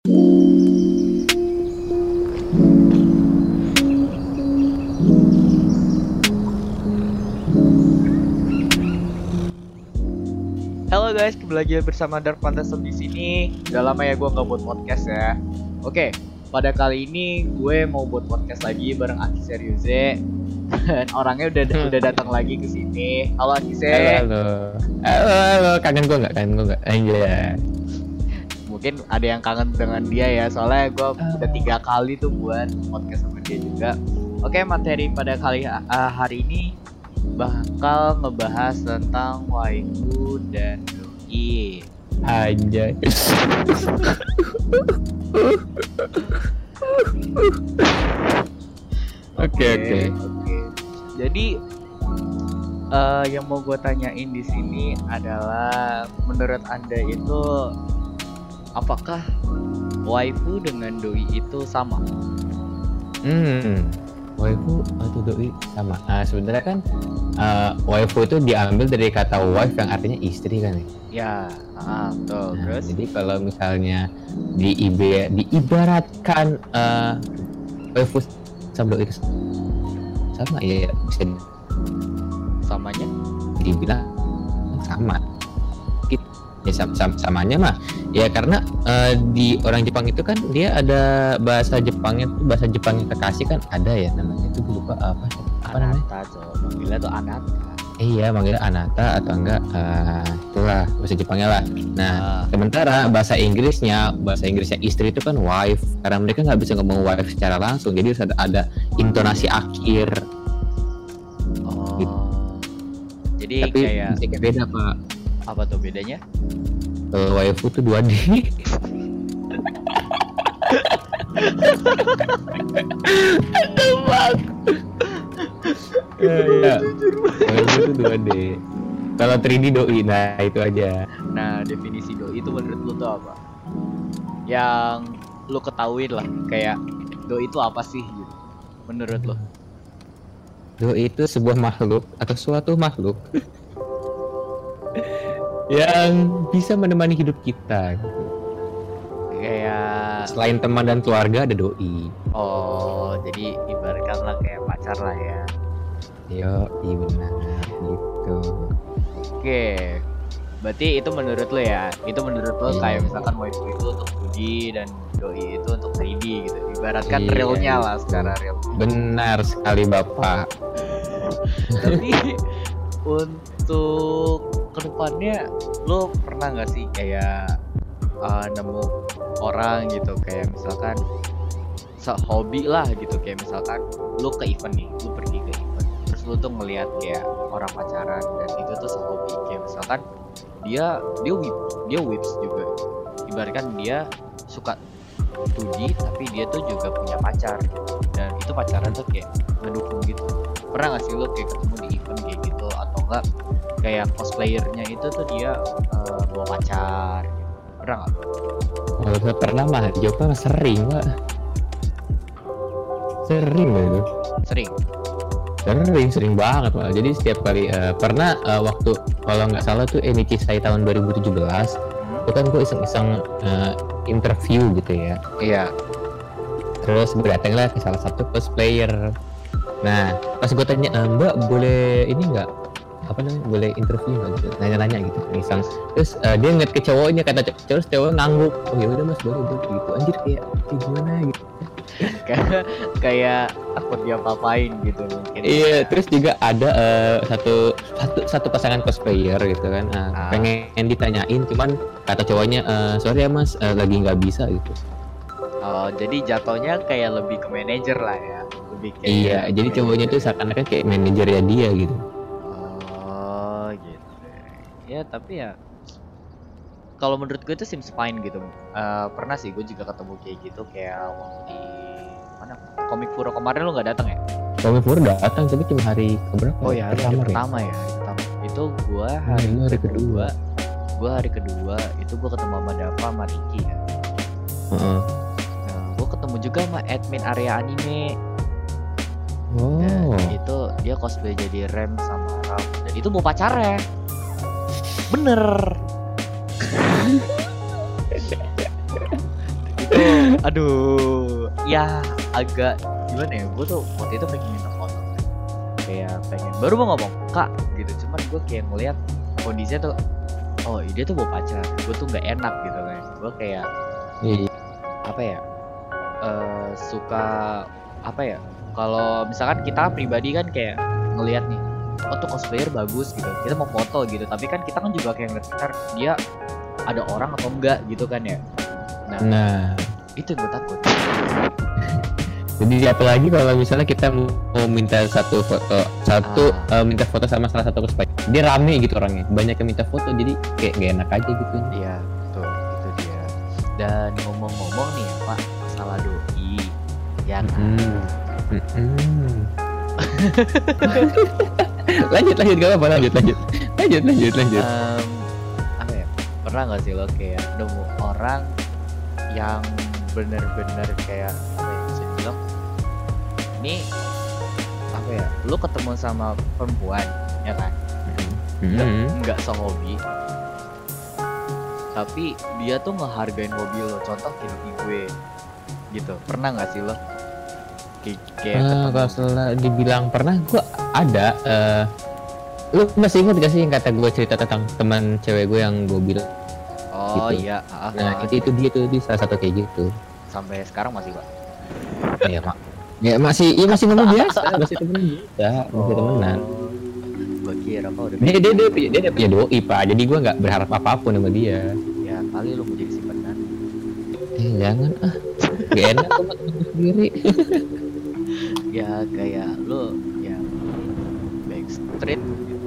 Halo guys, kembali lagi bersama Dark Phantasm di sini. Udah lama ya gue nggak buat podcast ya. Oke, pada kali ini gue mau buat podcast lagi bareng Aki Seriuze. Dan orangnya udah udah datang lagi ke sini. Halo Aki Se. Halo, halo. Halo, halo. Kangen gue nggak? Kangen gue nggak? Anjay. Mungkin ada yang kangen dengan dia ya, soalnya gue udah tiga kali tuh buat podcast sama dia juga. Oke, materi pada kali uh, hari ini bakal ngebahas tentang waifu dan doi. Anjay. Oke, oke. oke. Jadi eh, yang mau gue tanyain di sini adalah menurut anda itu apakah waifu dengan doi itu sama? Hmm. Waifu atau doi sama. Ah, sebenarnya kan uh, waifu itu diambil dari kata wife yang artinya istri kan ya. Ya, ah, betul. Nah, Terus jadi kalau misalnya di IB diibaratkan uh, waifu sama doi itu sama ya, ya bisa samanya? dibilang sama ya sam sam samanya mah ya karena eh, di orang Jepang itu kan dia ada bahasa Jepangnya tuh bahasa Jepangnya kekasih kan ada ya namanya itu gue lupa apa apa namanya Anata, cowok. Manggilnya tuh Anata. iya manggilnya Anata atau enggak eh, itulah bahasa Jepangnya lah nah Ah, sementara bahasa Inggrisnya bahasa Inggrisnya istri itu kan wife karena mereka nggak bisa ngomong wife secara langsung jadi harus ada, ada intonasi akhir oh. gitu. Jadi tapi kayak beda pak apa tuh bedanya? kalau waifu tuh 2D Aduh bang Iya Waifu tuh 2D Kalau 3D doi Nah itu aja Nah, definisi doi itu menurut lu tuh apa? Yang lu ketahuin lah, kayak doi itu apa sih gitu. Menurut lu? Doi itu sebuah makhluk Atau suatu makhluk Yang bisa menemani hidup kita gitu. Kayak Selain teman dan keluarga ada doi oh, jadi ibaratkan lah kayak pacar lah ya. Yo, iya benar gitu Oke. Berarti itu menurut lu ya? Itu menurut lu Iya. kayak misalkan waifu itu untuk 2D dan doi itu untuk 3D gitu. Ibaratkan Iya, realnya lah secara real. Benar sekali bapak Tapi untuk ke depannya lo pernah nggak sih kayak uh, nemu orang gitu? Kayak misalkan hobi lah gitu. Kayak misalkan lo ke event nih lo pergi ke event. Terus lo tuh ngelihat kayak orang pacaran dan itu tuh sehobi. Kayak misalkan dia dia whip dia whips juga. Ibaratkan dia suka 2D tapi dia tuh juga punya pacar. Dan itu pacaran tuh kayak ngedukung gitu. Pernah gak sih lo kayak ketemu enggak kayak cosplayernya itu tuh dia eh, bawa pacar. Gitu. pernah nggak? Kalau saya pernah mah jawabnya sering pak. Sering lah itu. Sering? Sering, sering banget malah Jadi setiap kali eh, Pernah eh, waktu Kalau nggak salah tuh Enichi Sai tahun 2017 Hmm, Itu kan gue iseng-iseng eh, interview gitu ya. Iya. Terus gue datang lah ke salah satu cosplayer. Nah pas gue tanya "Eh, Mbak boleh ini nggak apa namanya boleh interview nggak gitu nanya-nanya gitu iseng terus eh, dia ngeliat ke cowoknya kata cowok terus cowok ngangguk oh ya udah mas boleh boleh gitu anjir kayak kayak gimana gitu kayak takut dia papain gitu mungkin Iya, terus juga ada eh, satu satu satu pasangan cosplayer gitu kan, eh, Ah. pengen ditanyain, cuman kata cowoknya, eh, sorry ya mas, eh, lagi nggak bisa gitu. oh jadi jatuhnya kayak lebih ke manajer lah ya lebih kayak Iya, jadi cowoknya tuh seakan-akan kayak manajernya dia gitu. Ya tapi ya kalau menurut gue itu seems fine gitu Eh, pernah sih gue juga ketemu kayak gitu kayak waktu di mana komik Furo kemarin lo nggak datang ya Tommy Fur datang tapi cuma hari keberapa? Oh ya, hari, hari ya? pertama ya, hari pertama. Itu gua hari, lu hari kedua. Gua hari kedua itu gua ketemu sama Dava sama Ricky ya. Heeh. Nah, gua ketemu juga sama admin area anime. Oh, Dan itu dia cosplay jadi Rem sama Ram. Dan itu mau pacarnya. Bener. itu aduh ya agak gimana ya gue tuh waktu itu pengen minta foto kayak pengen baru mau ngomong kak gitu cuman gue kayak ngeliat kondisinya tuh oh dia tuh mau pacar gue tuh nggak enak gitu kan gue kayak Iya. apa ya eh suka apa ya kalau misalkan kita pribadi kan kayak ngelihat nih oh tuh cosplayer bagus gitu. Kita mau foto gitu. Tapi kan kita kan juga kayak ngecer dia ada orang atau enggak gitu kan ya. Nah Nah, itu yang gue takut. Jadi apalagi kalau misalnya kita mau minta satu foto, satu eh, minta foto sama salah satu cosplayer, dia rame gitu orangnya, banyak yang minta foto, jadi kayak gak enak aja gitu. iya betul. Itu dia. Dan ngomong-ngomong nih ya pak masalah doi. Ya kan? Hmm. Hmm. lanjut lanjut gak apa lanjut lanjut. Lanjut lanjut lanjut. Em, apa ya? Pernah nggak sih lo kayak nemu orang yang bener-bener kayak apa ya bisa dibilang ini apa ya lo ketemu sama perempuan ya kan? Nggak Hmm. nggak sehobi. Tapi dia tuh ngehargain hobi lo. Contoh kayak hobi gue gitu. Pernah nggak sih lo? Kayak, kayak Eh, ketemu? kalau dibilang pernah, gua ada. eh lu masih ingat gak sih yang kata gue cerita tentang teman cewek gue yang gue bilang? oh gitu. iya ah, Nah ah, itu itu dia tuh dia salah satu kayak gitu. sampai sekarang masih pak Iya mak. Ya masih, ya masih ngomong biasa, masih temenan biasa, masih temenan. gue kira apa udah Dia dia dia, dia, dia, dia punya doi pak, jadi gue nggak berharap apa-apun sama dia. ya kali lu mau jadi simpenan Eh jangan ah, gak enak sama temen sendiri. ya kayak lu ya gitu.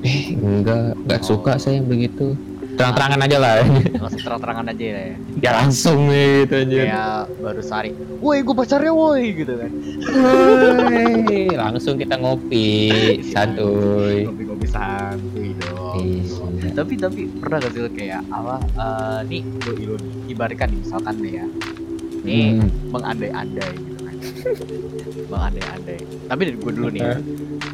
Eh enggak, nggak suka saya yang begitu. Terang-terangan aja lah, langsung terang-terangan aja ya ya langsung nih gitu aja. kayak baru sari woi gue pacarnya woi gitu kan Woi, langsung kita ngopi, santuy. ngopi-ngopi santuy dong Iya. tapi tapi pernah gak sih lu kayak apa eh, nih lu nih ibaratkan nih, misalkan nih ya nih Hmm. mengandai-andai gitu kan mengandai-andai tapi dari gue dulu nih ya.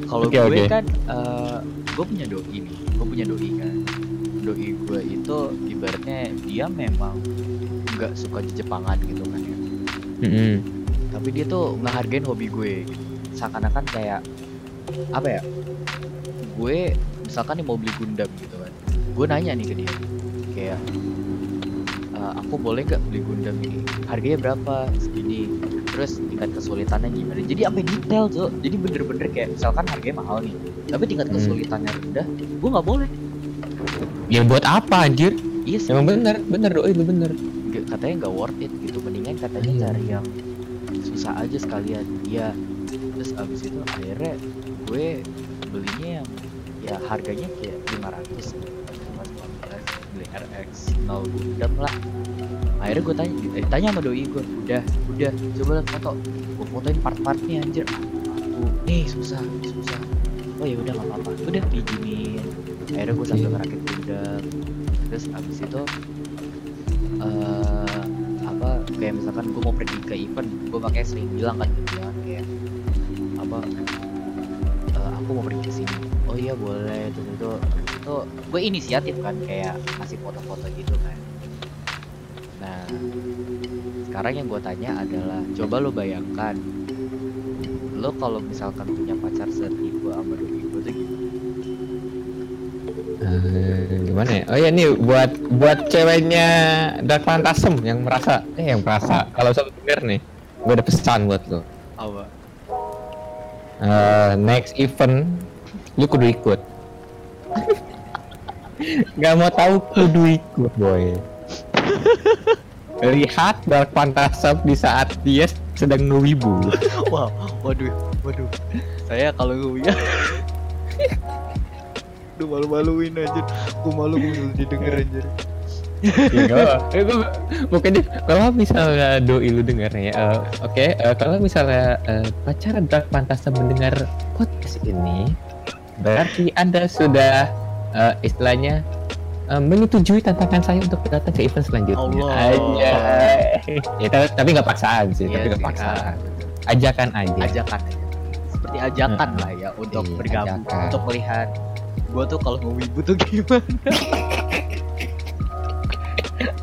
Kalau Oke, gue oke. kan eh, gue punya doi nih gue punya doi kan doi gue itu ibaratnya dia memang nggak suka Jepangan gitu kan ya Mm-mm. tapi dia tuh ngehargain hobi gue gitu. seakan-akan kayak apa ya gue misalkan nih mau beli Gundam gitu kan gue nanya nih ke dia kayak "Eh, aku boleh nggak beli Gundam ini harganya berapa segini terus tingkat kesulitannya gimana jadi apa detail tuh jadi bener-bener kayak misalkan harganya mahal nih tapi tingkat Hmm. kesulitannya rendah gue nggak boleh Ya buat apa anjir? iya sih Emang bener, bener doi lu bener. nggak- katanya nggak worth it gitu mendingan katanya Iya. cari yang susah aja sekalian iya terus abis itu akhirnya gue belinya yang ya harganya kayak 500 515 beli RX 0 Gundam lah. Akhirnya gue tanya eh, tanya sama doi gue udah udah coba liat foto. Gue fotoin part-partnya anjir. Aku nih susah susah. Oh ya udah nggak apa-apa. Udah diizinin akhirnya gue sambil Iya. ngerakit Gundam terus abis itu eh apa kayak misalkan gue mau pergi ke event gue makanya sering bilang kan gitu kan kayak apa eh, aku mau pergi ke sini. Oh iya boleh. Terus itu itu gue inisiatif kan kayak kasih foto-foto gitu kan nah sekarang yang gue tanya adalah coba lo bayangkan lo kalau misalkan punya pacar setipe sama doi gue tuh gimana Eh, gimana ya? Oh ya nih buat buat ceweknya Dark Phantasm yang merasa eh yang merasa kalau sobat denger nih, gue ada pesan buat lo. apa Eh, next event lu kudu ikut. Gak mau tahu kudu ikut boy. Lihat Dark Phantasm di saat dia sedang ngewibu. Wah, waduh, waduh. Saya kalau gue ya. Duh malu-maluin aja. Gue malu gue didengar aja. Ya, gua- Pokoknya kalau misalnya doi lu denger nih, eh, oke, eh, kalau misalnya eh, pacar Dark Phantasm mendengar podcast ini, berarti anda sudah eh, istilahnya eh, menyetujui tantangan saya untuk datang ke event selanjutnya. Aja. ya, tapi, nggak paksaan sih, tapi Iya nggak sih, paksaan. Ajakan aja. ajakan aja. Seperti ajakan Hmm. lah ya untuk Iya, bergabung, ajakan. untuk melihat gua tuh kalau ngewibu tuh gimana.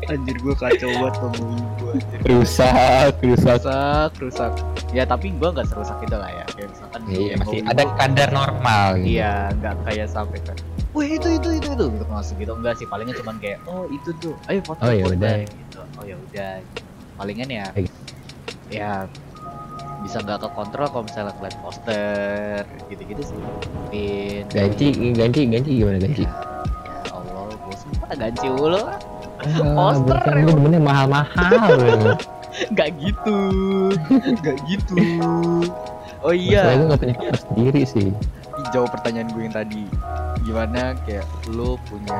anjir gue kacau banget ngomongin gue anjir rusak rusak rusak rusak ya tapi gue nggak serusak itu lah ya kayak misalkan iya masih ada kadar normal gitu. iya nggak kayak sampai kan wah itu itu itu itu. Gitu masuk gitu. Enggak sih palingnya cuman kayak oh itu tuh. Ayo foto Oh, ya foto, udah. gitu. Oh ya udah. Palingan ya Kayak ya bisa nggak ke kontrol kalau misalnya ngeliat poster gitu-gitu sih. Pin ganti ganti ganti gimana ganti? Ya, ya Allah bosan pada ganti mulu. Ah, Poster bukan, emang. lu demennya mahal-mahal nggak gitu. Nggak gitu. Oh iya. Gue gak punya kamar sendiri sih jawab pertanyaan gue yang tadi gimana kayak lu punya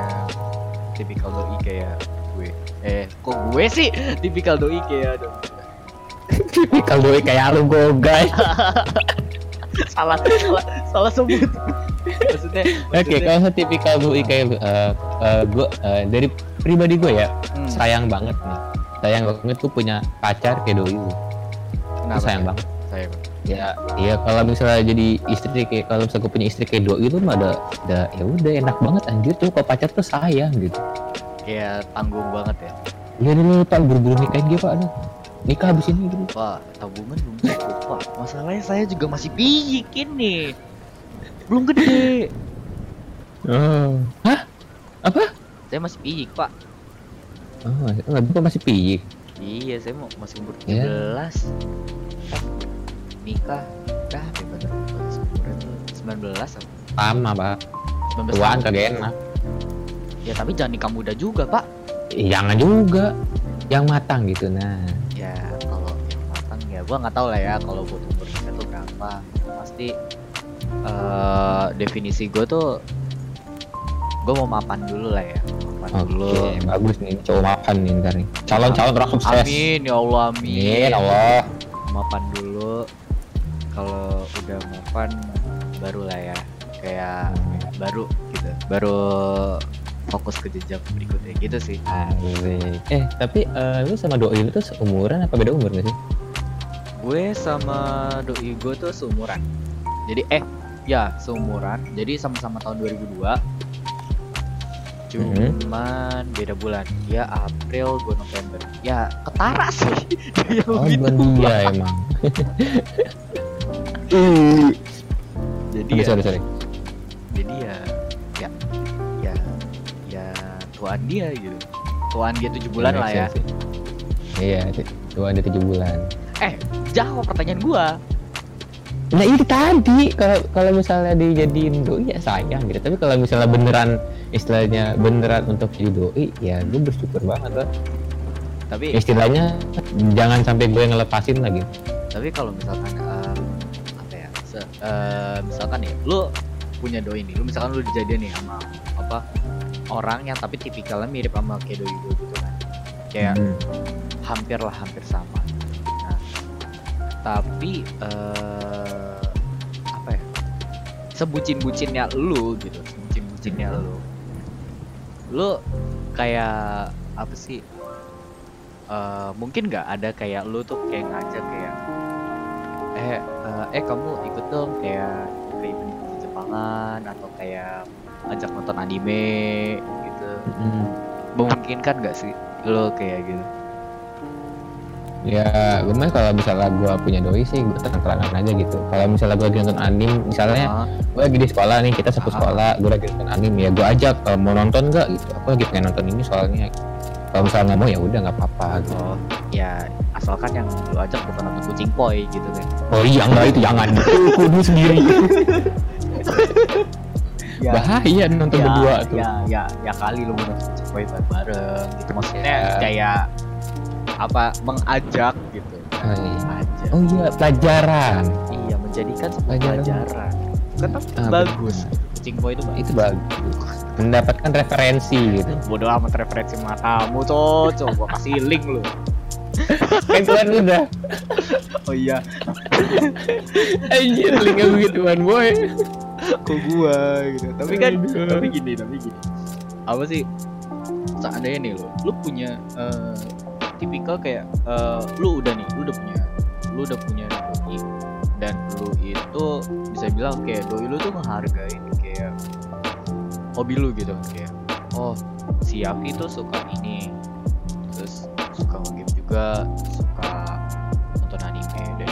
tipikal doi kayak gue? Eh kok gue sih? Tipikal doi kayak tipikal doi kayak lu gue guys. Salah salah salah sebut. Maksudnya Oke, kalau saya tipikal doi kayak lu, eh, eh, gue eh, dari pribadi gue ya hmm, sayang banget nih, sayang banget tuh punya pacar kayak doi lu. Sayang ya? banget. sayang Ya, iya kalau misalnya jadi istri kayak kalau misalnya gue punya istri kayak doi itu mah ada, ada ya udah enak banget anjir tuh kalau pacar tuh sayang gitu. kayak tanggung banget ya Iya dulu pak buru-buru nikahin dia pak, aduh nikah habis ini gitu. pak tabungan belum cukup pak masalahnya saya juga masih piyik ini belum gede Oh. Hah? Apa? saya masih piyik pak Oh, nggak masih piyik. Iya, saya mau masih umur Ya. 13. Nikah, nikah bebas 19 apa? Sama pak, 19 tuaan kagak enak. Ya tapi jangan nikah muda juga, Pak. Jangan juga, yang matang gitu nah. Ya kalau yang matang ya gua nggak tahu lah ya kalau buat umur nikah tuh berapa. Pasti eh definisi gue tuh gue mau mapan dulu lah ya. Mapan Oke, dulu. bagus nih cowok makan nih ntar nih. Calon-calon orang sukses. Amin ya Allah amin. Amin, Allah. mapan dulu kalau udah mapan baru lah ya. Kayak baru gitu. Baru fokus ke jenjang berikutnya. Gitu sih. Asik. Eh, tapi eh, lu sama doi lu tuh seumuran apa beda umur gak sih? gue sama doi gue tuh seumuran. Jadi eh ya seumuran. Jadi sama-sama tahun 2002 cuman beda bulan. Dia April gue November. Ya ketara sih. Dia Oh, lebih bukan tua. emang. jadi Sorry, ya sorry, sorry. jadi ya ya ya ya tuan dia gitu tuan dia tujuh bulan Make lah ya sense sih. Iya, tuh ada tujuh bulan. jawab pertanyaan gua Nah itu tadi kalau kalau misalnya dijadiin doi ya sayang gitu. Tapi kalau misalnya beneran istilahnya beneran untuk jadi doi ya gue bersyukur banget lah. tapi Istilahnya jangan sampai gue ngelepasin lagi. tapi kalau misalkan em, eh, misalkan nih lu punya doi nih lu misalkan lu dijadian nih sama apa orang yang tapi tipikalnya mirip sama kayak doi gue gitu kan. Kayak Hmm. hampir lah hampir sama. Nah tapi eh apa ya sebucin bucinnya lu gitu sebucin bucinnya lu lu kayak apa sih eh mungkin nggak ada kayak lu tuh kayak ngajak kayak eh eh, eh kamu ikut dong kayak ke event di Jepangan atau kayak ajak nonton anime gitu Hmm. memungkinkan nggak sih lo kayak gitu Ya, gue mah kalau misalnya gue punya doi sih gue terang-terangan aja gitu. Kalau misalnya gue lagi nonton anime, misalnya Ah, gue lagi di sekolah nih, kita satu Ah. sekolah, gue lagi nonton anime, ya gue ajak kalau mau nonton nggak gitu. Aku lagi pengen nonton ini soalnya. Kalau misalnya mau ya udah nggak apa-apa gitu. oh ya asalkan yang lu ajak bukan nonton kucing poi gitu kan Oh iya enggak itu jangan. Kudu sendiri. Bahaya nonton ya, berdua tuh. ya ya ya kali lu nonton kucing poi bareng gitu maksudnya Ya. kayak apa mengajak gitu Oh iya. ajak Oh iya, pelajaran. iya menjadikan Pelajaran. pelajaran kan Ah, bagus kucing poi itu bagus Itu bagus. Mendapatkan referensi gitu. bodoh amat referensi matamu cocok gua kasih link lu Kan tuan udah. oh iya Anjir, linknya begituan boy. kok gua gitu tapi kan Aduh. tapi gini tapi gini apa sih seandainya nih lo lu punya eh, tipikal kayak eh, lu udah nih lu udah punya lu udah punya doi dan lu itu bisa bilang kayak doi lu tuh ngehargain kayak hobi lu gitu. Kayak oh si Yafi tuh suka ini. Juga suka nonton anime dan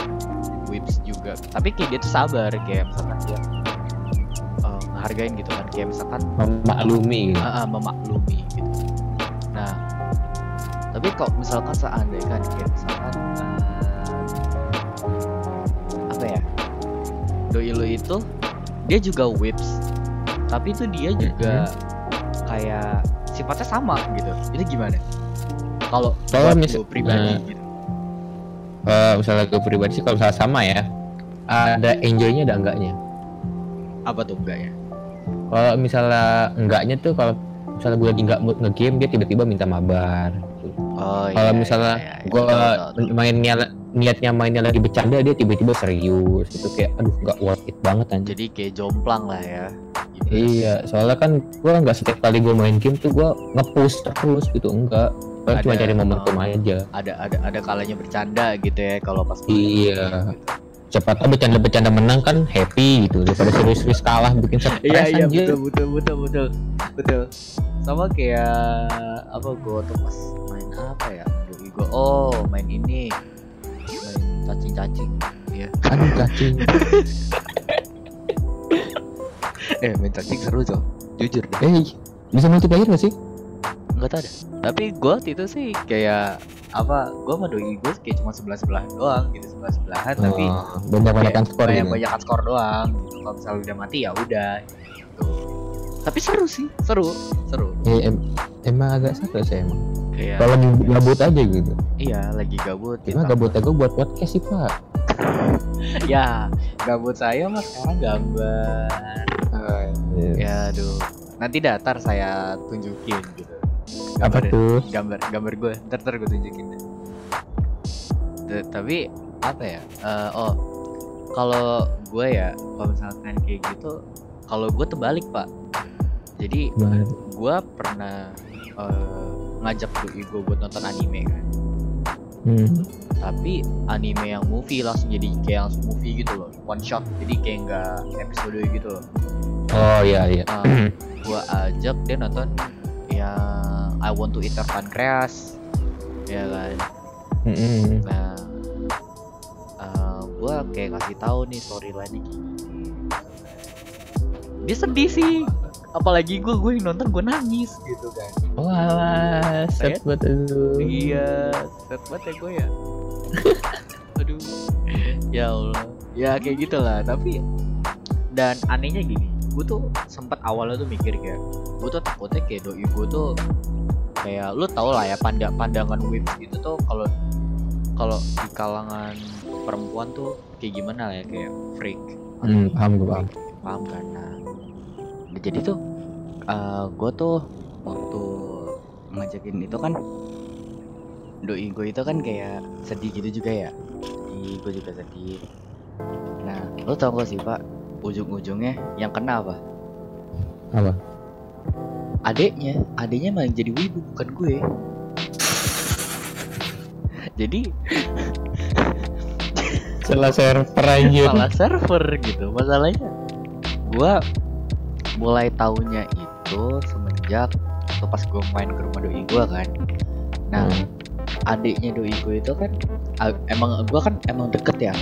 whips juga. Tapi kayak dia tuh sabar kayak misalkan dia eh, ngehargain gitu kan. Kayak misalkan memaklumi. Gitu. ah, ah, memaklumi gitu. Nah tapi kalau misalkan seandainya kan kayak misalkan eh, apa ya? Doi lu itu dia juga whips tapi itu dia juga kayak sifatnya sama gitu. Itu gimana? Kalau Kalau mis- lu pribadi nah. gitu. Eh, misalnya gue pribadi sih kalau misalnya sama ya ada enjoynya ada enggaknya. Apa tuh enggak ya kalau misalnya enggaknya tuh kalau misalnya gue lagi nggak mood nge-game dia tiba-tiba minta mabar. Oh kalau misalnya gue main niat niatnya mainnya lagi bercanda dia tiba-tiba serius. Itu kayak aduh nggak worth it banget anjir jadi kayak jomplang lah ya gitu. iya soalnya kan gue nggak setiap kali gue main game tuh gue nge-push terus gitu enggak. Gua cuma cari momentum oh. aja. ada ada ada kalanya bercanda gitu ya kalau pas Iya. siapa tahu bercanda-bercanda menang kan happy gitu daripada serius-serius kalah bikin stres iya iya betul betul betul betul. Betul. Sama kayak apa gue tuh pas main apa ya? Gue oh main ini. main cacing cacing iya. Aduh cacing. Eh main cacing seru tuh jujur deh. Eh bisa multiplayer gak sih? Nggak tahu deh. Tapi gue waktu itu sih kayak apa gue sama doi gue kayak cuma sebelah sebelahan doang gitu sebelah sebelahan tapi Oh, banyak-banyakan skor banyak gitu. banyakan skor doang gitu. Kalau misalnya udah mati ya udah. Gitu. tapi seru sih. Seru. Seru. Eh, em- emang agak sakit sih emang kayak kalau lagi gabut aja gitu. Iya lagi gabut cuma gabutnya? gue buat podcast sih pak. Ya gabut saya mah sekarang gambar. Iya. ya aduh. Nanti datar saya tunjukin gitu. Apa Gambar- tuh? Gambar gambar gue ntar ntar gue tunjukin deh. T- tapi apa ya? Eh, oh kalau gue ya kalau misalkan kayak gitu kalau gue terbalik pak. Jadi gue pernah eh, ngajak doi gue buat nonton anime kan. Hmm. tapi anime yang movie langsung jadi kayak langsung movie gitu loh one shot. Jadi kayak nggak episode gitu loh. Oh iya iya. Ah, gua ajak dia nonton yang I Want to Eat Your Pancreas ya kan? Mm-mm. nah eh, gua kayak ngasih tahu nih storyline-nya gini. Dia sedih sih apalagi gue gue yang nonton gue nangis gitu kan. Oh alah set Saya- buat itu iya set banget ya gue ya. Aduh. Ya Allah. Ya kayak gitulah tapi dan anehnya gini gue tuh sempat awalnya tuh mikir kayak gue tuh takutnya kayak doi gue tuh kayak lu tau lah ya pandang pandangan whips gitu tuh kalau kalau di kalangan perempuan tuh kayak gimana lah ya kayak freak. Hmm, paham gue paham. Paham kan? Nah jadi tuh gue tuh waktu ngajakin itu kan doi gue itu kan kayak sedih gitu juga ya. Sedih gue juga sedih. Nah lo tau gak sih pak ujung-ujungnya yang kena apa? Apa? Adeknya. Adeknya malah jadi wibu bukan gue. Jadi salah server anjir salah server gitu masalahnya. Gua mulai tahunya itu semenjak atau pas gua main ke rumah doi gua kan. Nah Hmm. adiknya doi gua itu kan emang gua kan emang deket ya ya.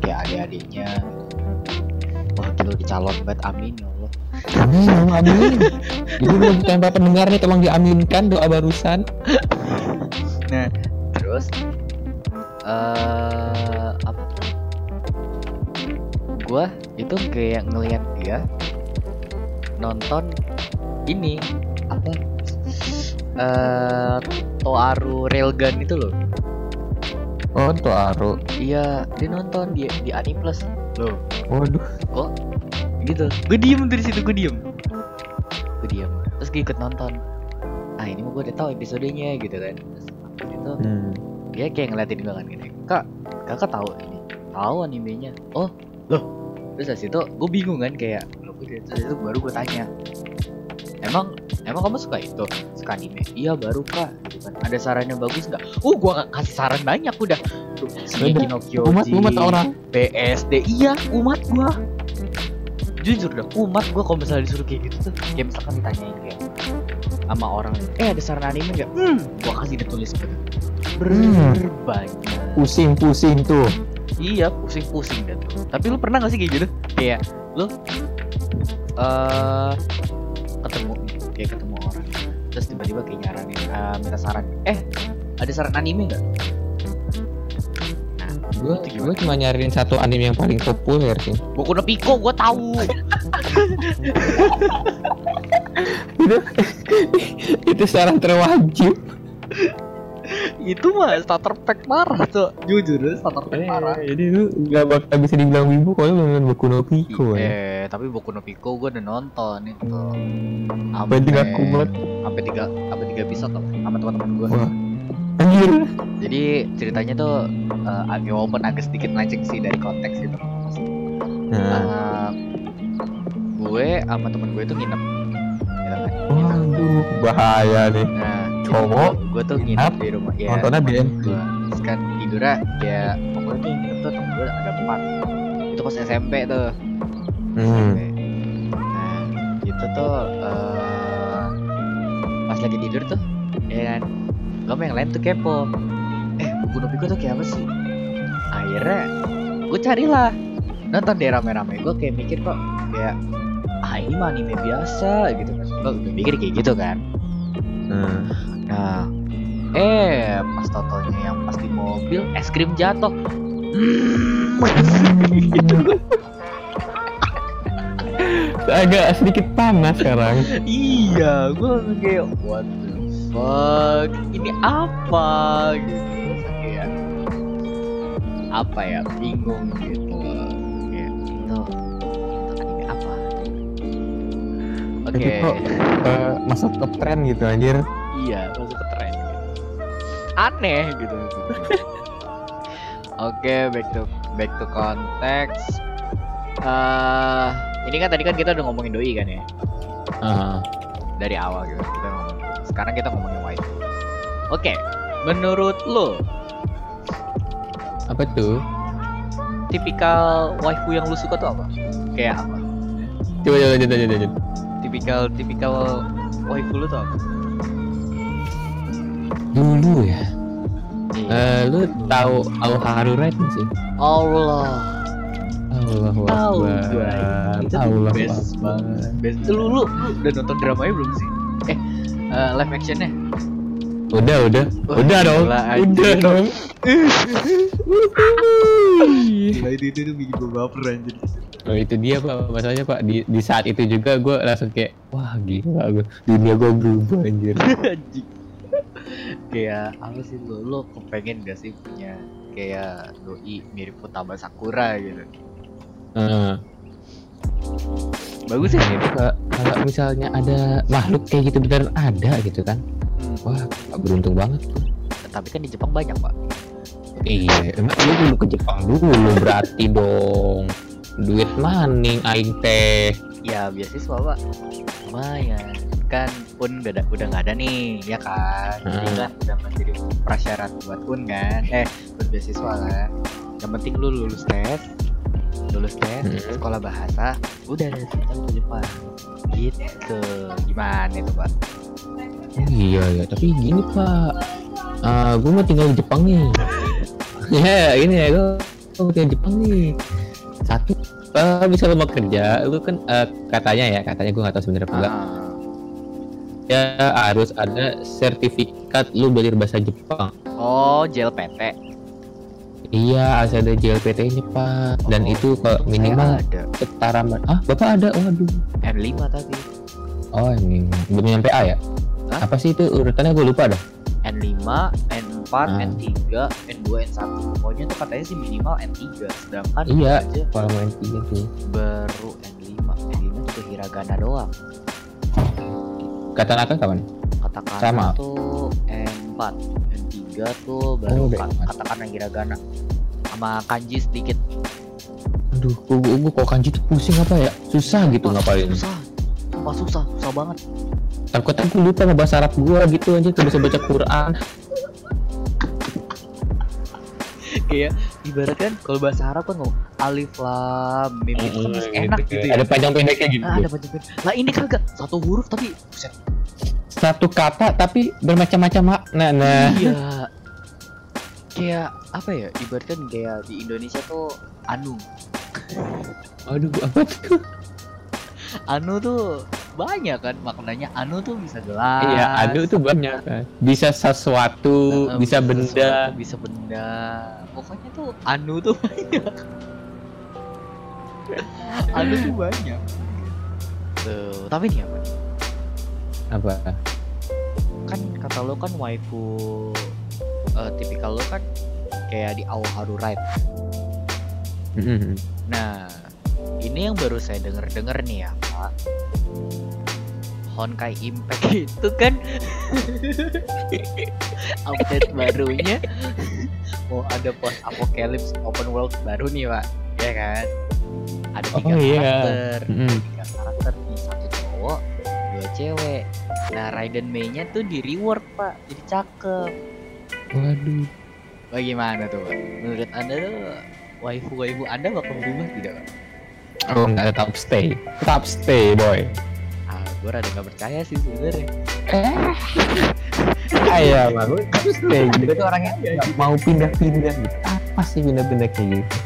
kayak adik-adiknya. Wah kita udah calon banget amin ya Allah. Amin Allah, amin. Jadi bagi tanpa pendengar nih tolong diaminkan doa barusan. Terus eh apa gua itu kayak ngeliat dia nonton ini. Apa? Eh Toaru Railgun itu loh. Oh tuh aru iya dia nonton di di Animplus loh. Waduh. Gitu. Gue diem dari situ gue diem. Gue diem. Terus gue ikut nonton. Ah ini mah gue udah tahu episodenya gitu kan. Terus waktu itu hmm. dia kayak ngeliatin gue kan gini kak kakak tahu ini? Tahu animenya. Oh loh. Terus dari situ gue bingung kan kayak gue dari situ baru gue tanya emang emang kamu suka itu? Suka anime? Iya baru kak. Gitu kan. Ada saran yang bagus nggak? Oh gue kasih saran banyak udah. Tuh, Shingeki no umat umat orang. PSD iya umat gua. Jujur dah umat gua kalau misalnya disuruh kayak gitu tuh kayak misalkan ditanyain kayak sama orang eh ada saran anime nggak? Hmm gua kasih dia tulis gitu berbanyak Pusing-pusing tuh. iya pusing-pusing dan tapi lu pernah gak sih kayak gitu? Kayak lu eh ketemu kayak ketemu orang. Terus tiba-tiba kayak nyaranin eh, minta saran. Eh ada saran anime nggak? Gue Itu gue cuma nyariin satu anime yang paling populer sih. Boku no Pico gue tahu. Itu itu saran terwajib. Itu mah starter pack parah tuh jujur starter pack parah Eh, jadi lu nggak bakal bisa dibilang wibu kalau lu nonton Boku no Pico ya. eh tapi Boku no Pico gue udah nonton itu Apa juga kumat? sampai tiga sampai tiga episode tuh sama teman-teman gue Wah. Anjir. jadi ceritanya tuh uh, agak walaupun agak sedikit melenceng sih dari konteks gitu Nah, Uh, gue sama temen gue tuh nginep gitu kan. waduh, bahaya nih. nah Cowok gue tuh nginep di rumah ya Nontonnya terus kan tidurnya ya pokoknya tuh nginep tuh temen gue ada empat. Itu pas SMP tuh. Hmm. SMP. nah itu tuh eh pas lagi tidur tuh ya kan gue yang lain tuh kepo. Eh buku Nobiko tuh kayak apa sih? Akhirnya gue carilah. Nonton deh rame-rame. Gue kayak mikir kok kayak ah ini mah anime biasa gitu kan. Gue mikir kayak gitu kan. Nah. Nah, eh pas totonya yang pas di mobil es krim jatuh. Agak sedikit panas sekarang. iya, gue kayak what the fuck, ini apa gitu. Kayak apa ya, bingung gitu. Kayak itu, itu anime apa? Oke, Itu kok eh, masuk ke tren gitu anjir. Iya masuk ke tren. Gitu. Aneh gitu. Oke, back to back to konteks. eh ini kan tadi kan kita udah ngomongin doi kan ya Ah. dari awal gitu kita ngomongin. Sekarang kita ngomongin wife. Oke, menurut lo apa tuh? tipikal waifu yang lu suka tuh apa? Kayak apa? Coba coba lanjut lanjut. Tipikal tipikal waifu lu tuh apa? Dulu ya. Iya. Eh, lu tahu Al-Haru Red nggak sih? Allah. Allah Tahu Akbar. Allah best Akbar. banget. Best. Lu, lu, lu udah nonton dramanya belum sih? Eh, eh, live actionnya? Udah udah. Wah, udah dong. Udah dong. Gila itu itu tuh bikin gue baper anjir. Oh itu dia pak masalahnya pak di, di saat itu juga gue langsung kayak wah gila gue dunia gue berubah anjir. kayak apa sih lo lo kepengen gak sih punya kayak doi mirip Futaba Sakura gitu? Heeh. bagus ya Nah, kalau kalau misalnya ada makhluk kayak gitu beneran ada gitu kan? Hmm, wah beruntung banget tuh. Tapi kan di Jepang banyak pak. Iya emang lu dulu ke Jepang dulu berarti dong duit maning aing teh? Ya beasiswa pak. Lumayan. Kan pun udah udah nggak ada nih ya kan? Jadi Hmm. kan udah menjadi prasyarat buat pun kan? Eh buat beasiswa kan yang penting lu lulus tes lulus tes Hmm. sekolah bahasa udah deh kita ke Jepang gitu. Gimana itu pak? Oh, iya. Ya tapi gini pak. Eh gue mau tinggal di Jepang nih. Ya ini ya. Gue mau tinggal di Jepang nih satu eh, bisa lu mau kerja lu kan eh, katanya ya katanya gue nggak tahu sebenarnya apa enggak. Ah, ya harus ada sertifikat lu belajar bahasa Jepang. Oh JLPT iya harus ada JLPT nya pak. Dan Oh, itu kalau minimal ada. setara ah bapak ada? Waduh. N5 tadi. Oh ini belum nyampe A ya? Hah? apa sih itu urutannya? Gue lupa dah. N5, N4, Ah. N3, N2, N1 Pokoknya tuh katanya sih minimal N3 Sedangkan Iya. aja kalau main tiga tuh baru N5 N5 juga hiragana doang. Kata Naka kapan? Katakana Sama. tuh N4 N3 tuh baru Oh, udah ka- N4. katakana hiragana. Sama kanji sedikit. Aduh gue gue kok kanji tuh pusing apa ya? Susah gitu Wah, ngapain? Susah. Sumpah susah, susah banget. Takutnya gue lupa sama bahasa Arab gue gitu aja tuh bisa baca Quran Kayak ibarat kan kalau bahasa Arab kan ngomong Alif lam mim itu kan masih enak gitu ya. Ada panjang pendeknya gitu. Ah, ada banyak Lah ini kagak satu huruf tapi buset. Satu kata tapi bermacam-macam makna nah Iya. kayak apa ya ibaratkan kayak di Indonesia tuh anu. Aduh, apa tuh? anu tuh banyak kan maknanya anu tuh bisa gelas Iya, aduh tuh banyak kan. Bisa sesuatu, Eh, bisa benda. sesuatu, bisa benda pokoknya tuh anu tuh banyak anu tuh banyak tuh tapi nih apa nih? Apa? kan kata lo kan waifu eh, tipikal lo kan kayak di Aoharu Ride Mm-mm. Nah, ini yang baru saya denger-denger nih ya, Pak. Honkai Impact itu kan update barunya mau ada post apocalypse open world baru nih, Pak. Ya kan? Ada Oh, tiga iya. karakter, Mm-mm. tiga karakter nih, satu cowok, dua cewek. Nah, Raiden Mei-nya tuh di reward, Pak. Jadi cakep. Waduh. Bagaimana tuh, Pak? Menurut Anda tuh waifu-waifu Anda bakal berubah tidak, Pak? Oh, nggak tetap stay. Tetap stay, boy. Ah, gue rada gak percaya sih sebenarnya. Eh. Iya, gue tetap stay. Gitu tuh orangnya nggak mau pindah-pindah gitu. Apa sih pindah-pindah kayak gitu?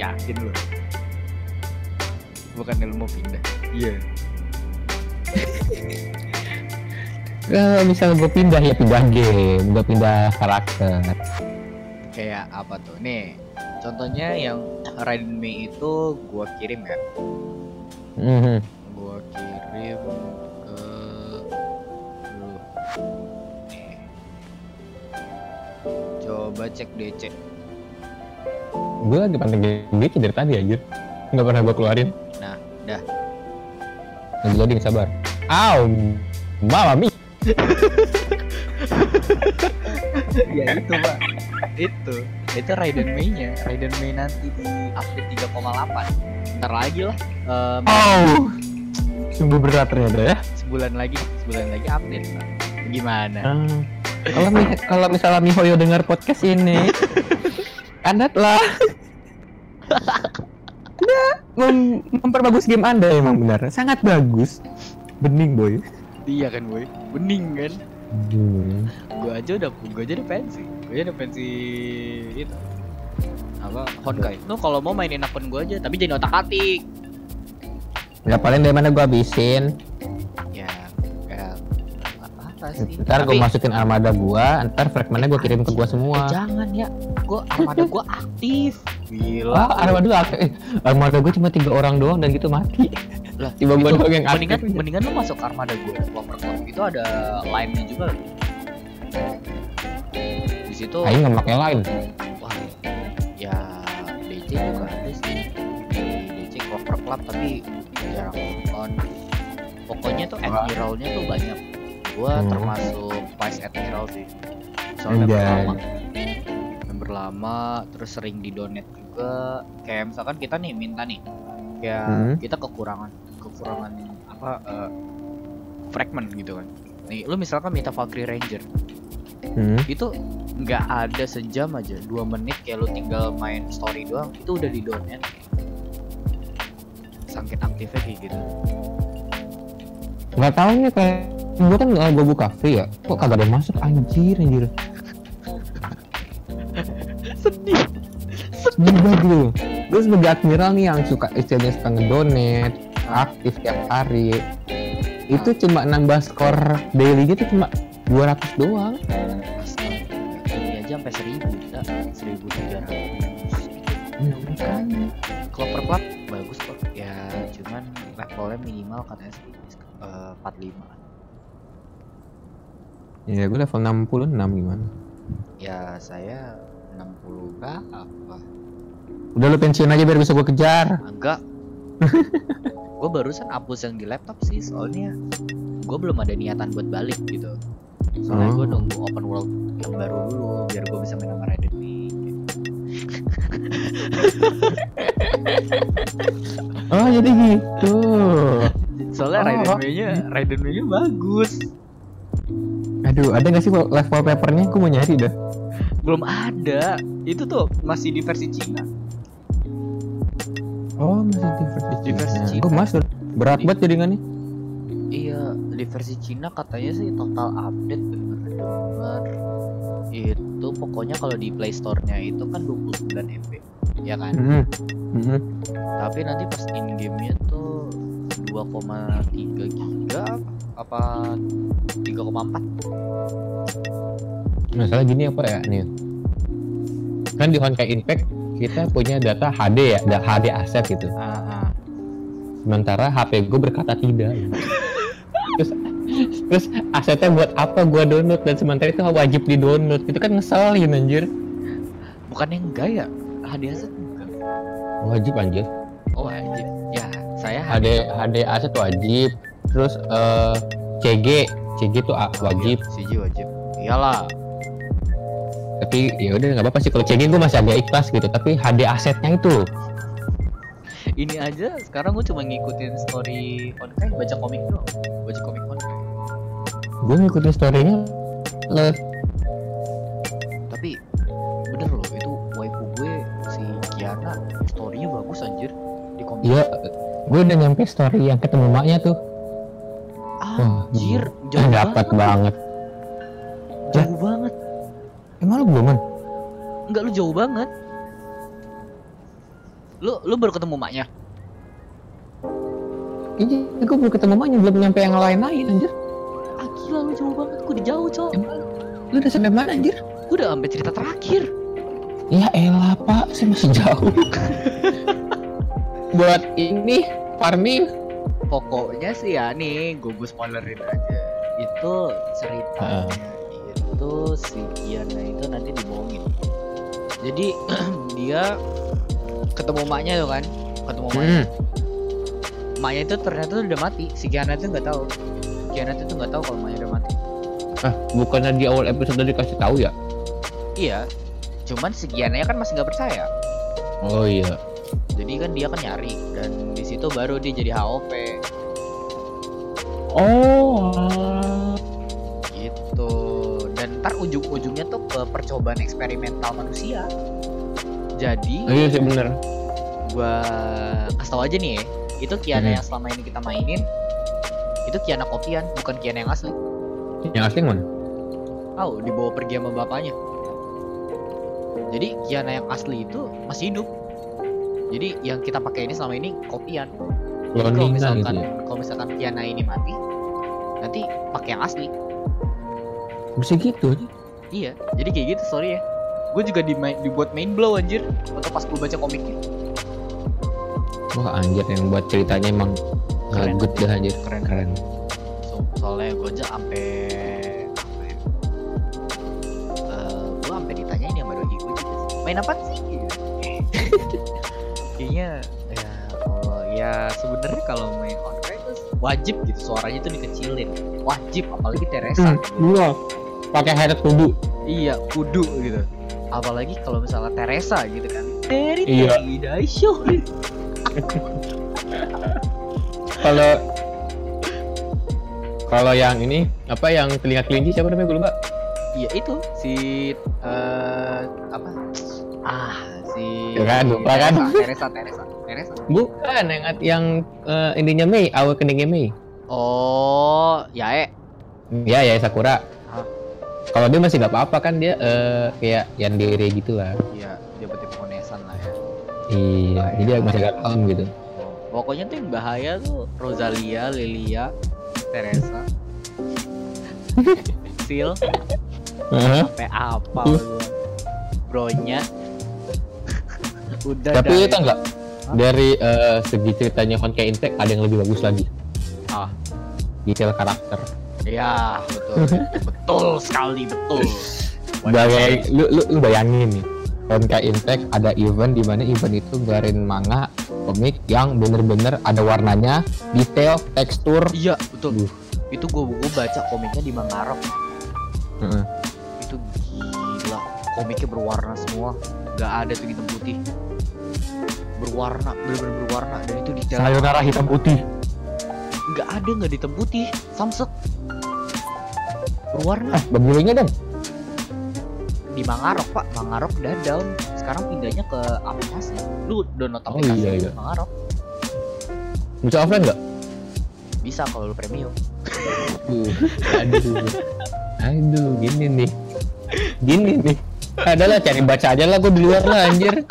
Yakin lu? Bukan lu mau pindah. Iya. Kalau misalnya gue pindah ya pindah game, gue pindah karakter. Kayak apa tuh? Nih, contohnya yang Raiden Mei itu gua kirim ya. Mhm. Gua kirim Coba cek DC. Gue lagi panteng game dari tadi aja. Nggak pernah gue keluarin. Nah, dah. Lagi loading sabar. Aw, mama mi. ya itu, Pak. Itu. Itu Raiden Mei-nya. Raiden Mei nanti di update 3,8. Ntar lagi lah. Em, Oh, sungguh berat ternyata ya. sebulan lagi sebulan lagi update Pak. gimana Ah, kalau mi- kalau misalnya Mihoyo dengar podcast ini, anda telah Anda mem- memperbagus game anda. Emang benar, sangat bagus. Bening boy. iya kan boy? Bening kan? Hmm. gua aja udah gua aja udah pensi gua aja udah pensi itu. Apa? Honkai. Lu kalau mau mainin akun gua aja tapi jangan otak atik Ya paling dari mana gua habisin. Sih Ntar gua masukin armada gua, ntar fragmentnya gua kirim ke gua Eh, semua. jangan ya. Gua armada gua aktif. Gila. Wah, armada aku, eh, armada gua cuma tiga orang doang dan gitu mati. lah Tiba gua doang yang mendingan aktif. mendingan lu masuk armada gua. Lover Club itu ada line-nya juga. Di situ Aing nggak pakai lain. wah ya DC juga ada sih. Di DC Clover Club tapi jarang on pokoknya tuh admiralnya tuh banyak gua Hmm. termasuk vice admiral sih soalnya member Anjay. lama member lama terus sering di donate juga kayak misalkan kita nih minta nih kayak Hmm. kita kekurangan kekurangan apa eh, fragment gitu kan nih lu misalkan minta Valkyrie Ranger Hmm. itu nggak ada sejam aja dua menit kayak lu tinggal main story doang itu udah di donate sangkit aktifnya kayak gitu Nggak tahu nih kayak gua kan uh, gua buka free ya. Kok kagak ada masuk anjir anjir. sedih Gila gitu. Gue sebagai admiral nih yang suka istilahnya suka ngedonate, aktif tiap hari. Itu cuma nambah skor daily gitu cuma 200 doang. astaga ini aja sampai seribu ya seribu tiga ratus Nah, makanya. Clover Club bagus kok ya cuman levelnya minimal katanya sih eh, 45 Ya gue level 66 gimana? ya saya 60 berapa Udah lu pensiun aja biar bisa gue kejar. enggak gue barusan hapus yang di laptop sih soalnya gue belum ada niatan buat balik gitu soalnya gue Oh. nunggu open world yang baru dulu biar gue bisa main sama Raiden nih Oh jadi gitu. soalnya Oh. Raiden Mei-nya Raiden Mei-nya bagus Aduh ada gak sih level papernya? Gue mau nyari dah. belum ada itu tuh masih di versi Cina Oh masih di versi Di versi Cina. Gue masuk. Berat banget jaringannya. iya di versi Cina katanya sih total update bener-bener itu pokoknya kalau di Play Store-nya itu kan 29 MB ya kan Mhm. Mhm. tapi nanti pas in game-nya tuh 2,3 giga apa 3,4 Masalah gini apa ya nih? Kan di Honkai Impact kita punya data HD ya, da- HD aset gitu. ah, ah. Sementara HP gue berkata tidak. terus terus asetnya buat apa gua download? Dan sementara itu wajib di download itu kan ngeselin anjir. Bukannya enggak ya? Hadiah set enggak wajib anjir. Oh anjir. Ya saya HD HD aset wajib terus eh CG CG tuh wajib. CG wajib. Iyalah. Tapi ya udah nggak apa-apa sih. Kalau CG gue masih agak ikhlas gitu. Tapi HD asetnya itu. Ini aja sekarang gue cuma ngikutin story Honkai. Baca komik doang. Baca komik Honkai. Gue ngikutin storynya le tapi bener loh itu waifu gue si Kiana storynya bagus anjir di komik. Iya, gue udah nyampe story yang ketemu maknya tuh. Anjir Wah, jauh dapat banget banget. jauh banget Emang lu belum? Enggak lu jauh banget lu lu baru ketemu maknya Iya, gue belum ketemu maknya, belum nyampe yang lain-lain anjir. ah gila lu jauh banget gue udah jauh cowok lu udah sampai mana anjir? gue udah sampai cerita terakhir Ya elah pak, saya masih jauh. Buat ini farming. Pokoknya sih ya nih gue gue spoilerin aja. Itu ceritanya itu si Kiana itu nanti dibohongin. Jadi dia ketemu maknya tuh kan ketemu maknya Hmm. maknya itu ternyata tuh udah mati si Kiana itu nggak tahu. Kiana itu nggak tahu kalau maknya udah mati. Ah, bukannya di awal episode udah dikasih tahu ya? iya cuman si Kiana kan masih nggak percaya. Oh iya. jadi kan dia kan nyari dan di situ baru dia jadi HOP Oh. gitu dan ntar ujung-ujungnya tuh ke percobaan eksperimental manusia jadi Oh, iya sih bener. gua kasih tau aja nih ya itu Kiana Hmm. yang selama ini kita mainin itu Kiana kopian bukan Kiana yang asli Yang asli mana? tahu dibawa pergi sama bapaknya jadi Kiana yang asli itu masih hidup jadi yang kita pakai ini selama ini kopian Jadi kalau misalkan gitu ya. kalau misalkan Kiana ini mati nanti pakai yang asli Bisa gitu aja. iya jadi kayak gitu sorry ya gue juga di dibuat main blow anjir waktu pas gue baca komiknya Wah anjir yang buat ceritanya emang Keren. good dah anjir. keren Keren. so, soalnya gue aja sampai Eh, gue sampai ditanyain sama doi gue juga main apa sih ya sebenarnya kalau main tuh wajib gitu suaranya tuh dikecilin. Wajib apalagi Teresa Gua pakai headset kudu. iya kudu gitu. Apalagi kalau misalnya Teresa gitu kan. Teri Iya. Daisho. Kalau kalau yang ini apa yang telinga kelinci siapa namanya? Gue lupa. iya itu. Si eh apa? Ah si Ya kan, lupa kan? Teresa Teresa Bukan yang yang eh, ininya Mei, awal keningnya Mei. oh ya eh Ya ya Sakura. Ah. Kalau dia masih nggak apa-apa kan dia eh, kayak yandere gitu lah. iya dia berarti penesan lah ya Iya, jadi masih agak calm gitu. Oh, pokoknya tuh yang bahaya tuh Rosalia Lilia Teresa Sil sampai apa Uh. bronya udah Tapi itu enggak dari eh, segi ceritanya Honkai Impact ada yang lebih bagus lagi. Ah. Detail karakter. ya betul betul sekali betul Sebagai lu, lu, lu bayangin nih. Honkai Impact ada event di mana event itu ngeluarin manga komik yang bener-bener ada warnanya, detail, tekstur. iya betul Uh. itu gua gua baca komiknya di Mangarok Heeh. itu gila komiknya berwarna semua nggak ada tuh hitam putih berwarna bener-bener berwarna dan itu detail Sayonara hitam putih. nggak ada nggak hitam putih samsek berwarna Ah, bagiannya dong. di Mangarok pak Mangarok udah down sekarang pindahnya ke aplikasi lu download Oh, aplikasi iya, di iya. Mangarok Bisa offline nggak? bisa kalau lu premium Uh, aduh. Aduh, gini nih. gini nih adalah cari baca aja lah gue di luar lah anjir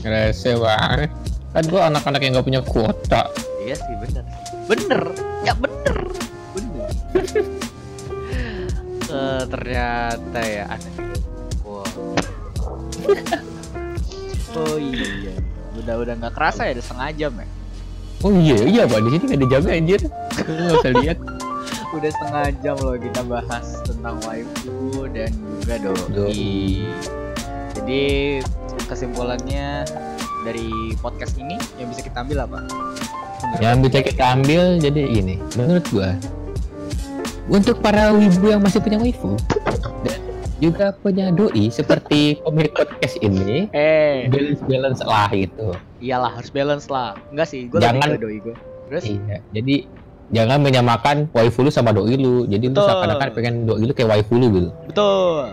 rese banget kan gue anak-anak yang gak punya kuota. Iya sih bener. Bener. Ya bener. Bener. Eh, ternyata ya aneh wow. oh iya udah udah nggak kerasa ya udah setengah jam ya? Oh iya iya pak. Di sini gak ada jamnya anjir. Lu nggak usah lihat. Udah setengah jam loh kita bahas tentang waifu dan juga. Doi. Jadi kesimpulannya dari podcast ini yang bisa kita ambil apa? Menurut yang bisa kita ambil jadi ini menurut gua untuk para wibu yang masih punya waifu dan juga punya doi seperti pemilik podcast ini Eh, balance balance lah gitu iyalah harus balance lah. Enggak sih, gue Jangan- doi gue. Terus? iya jadi jangan menyamakan waifu lu sama doi lu jadi lu Betul. seakan-akan pengen doi lu kayak waifu lu gitu Betul.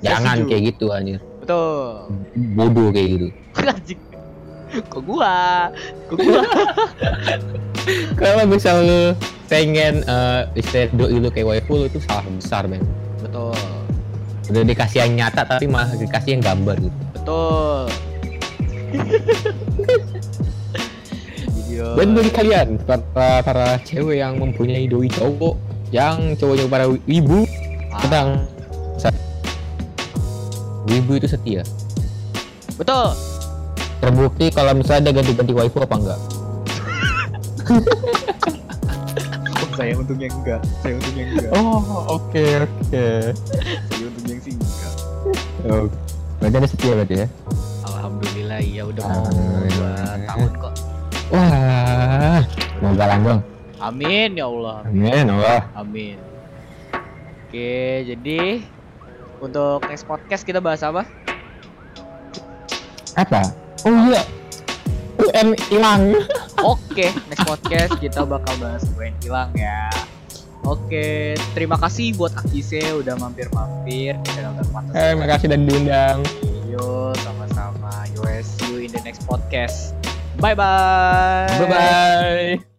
Jangan kayak gitu anjir Betul. bodoh kayak gitu Anjing. Kok gua? Kok gua? kalau misal lu pengen eh istilah doi lu kayak waifu lu itu salah besar men Betul. udah dikasih yang nyata tapi malah dikasih yang gambar gitu Betul. Dan bagi kalian para para cewek yang mempunyai doi cowok yang cowoknya para wibu Ah, tenang wibu itu setia Betul. terbukti kalau misalnya dia ganti-ganti waifu apa enggak Oh, saya untungnya enggak. Saya untungnya enggak. oh oke oke Saya untungnya sih enggak. oh. berarti ada setia berarti ya Alhamdulillah ya udah mau dua tahun kok. wah semoga langgeng Amin ya Allah. amin Allah Amin. Oke, jadi untuk next podcast kita bahas apa? apa oh iya UN hilang Oke, next podcast kita bakal bahas UN hilang ya. Oke, terima kasih buat Akise udah mampir-mampir di channel Pantas. eh makasih dan diundang Yo, sama-sama. Yo, see you in the next podcast. Bye bye. bye bye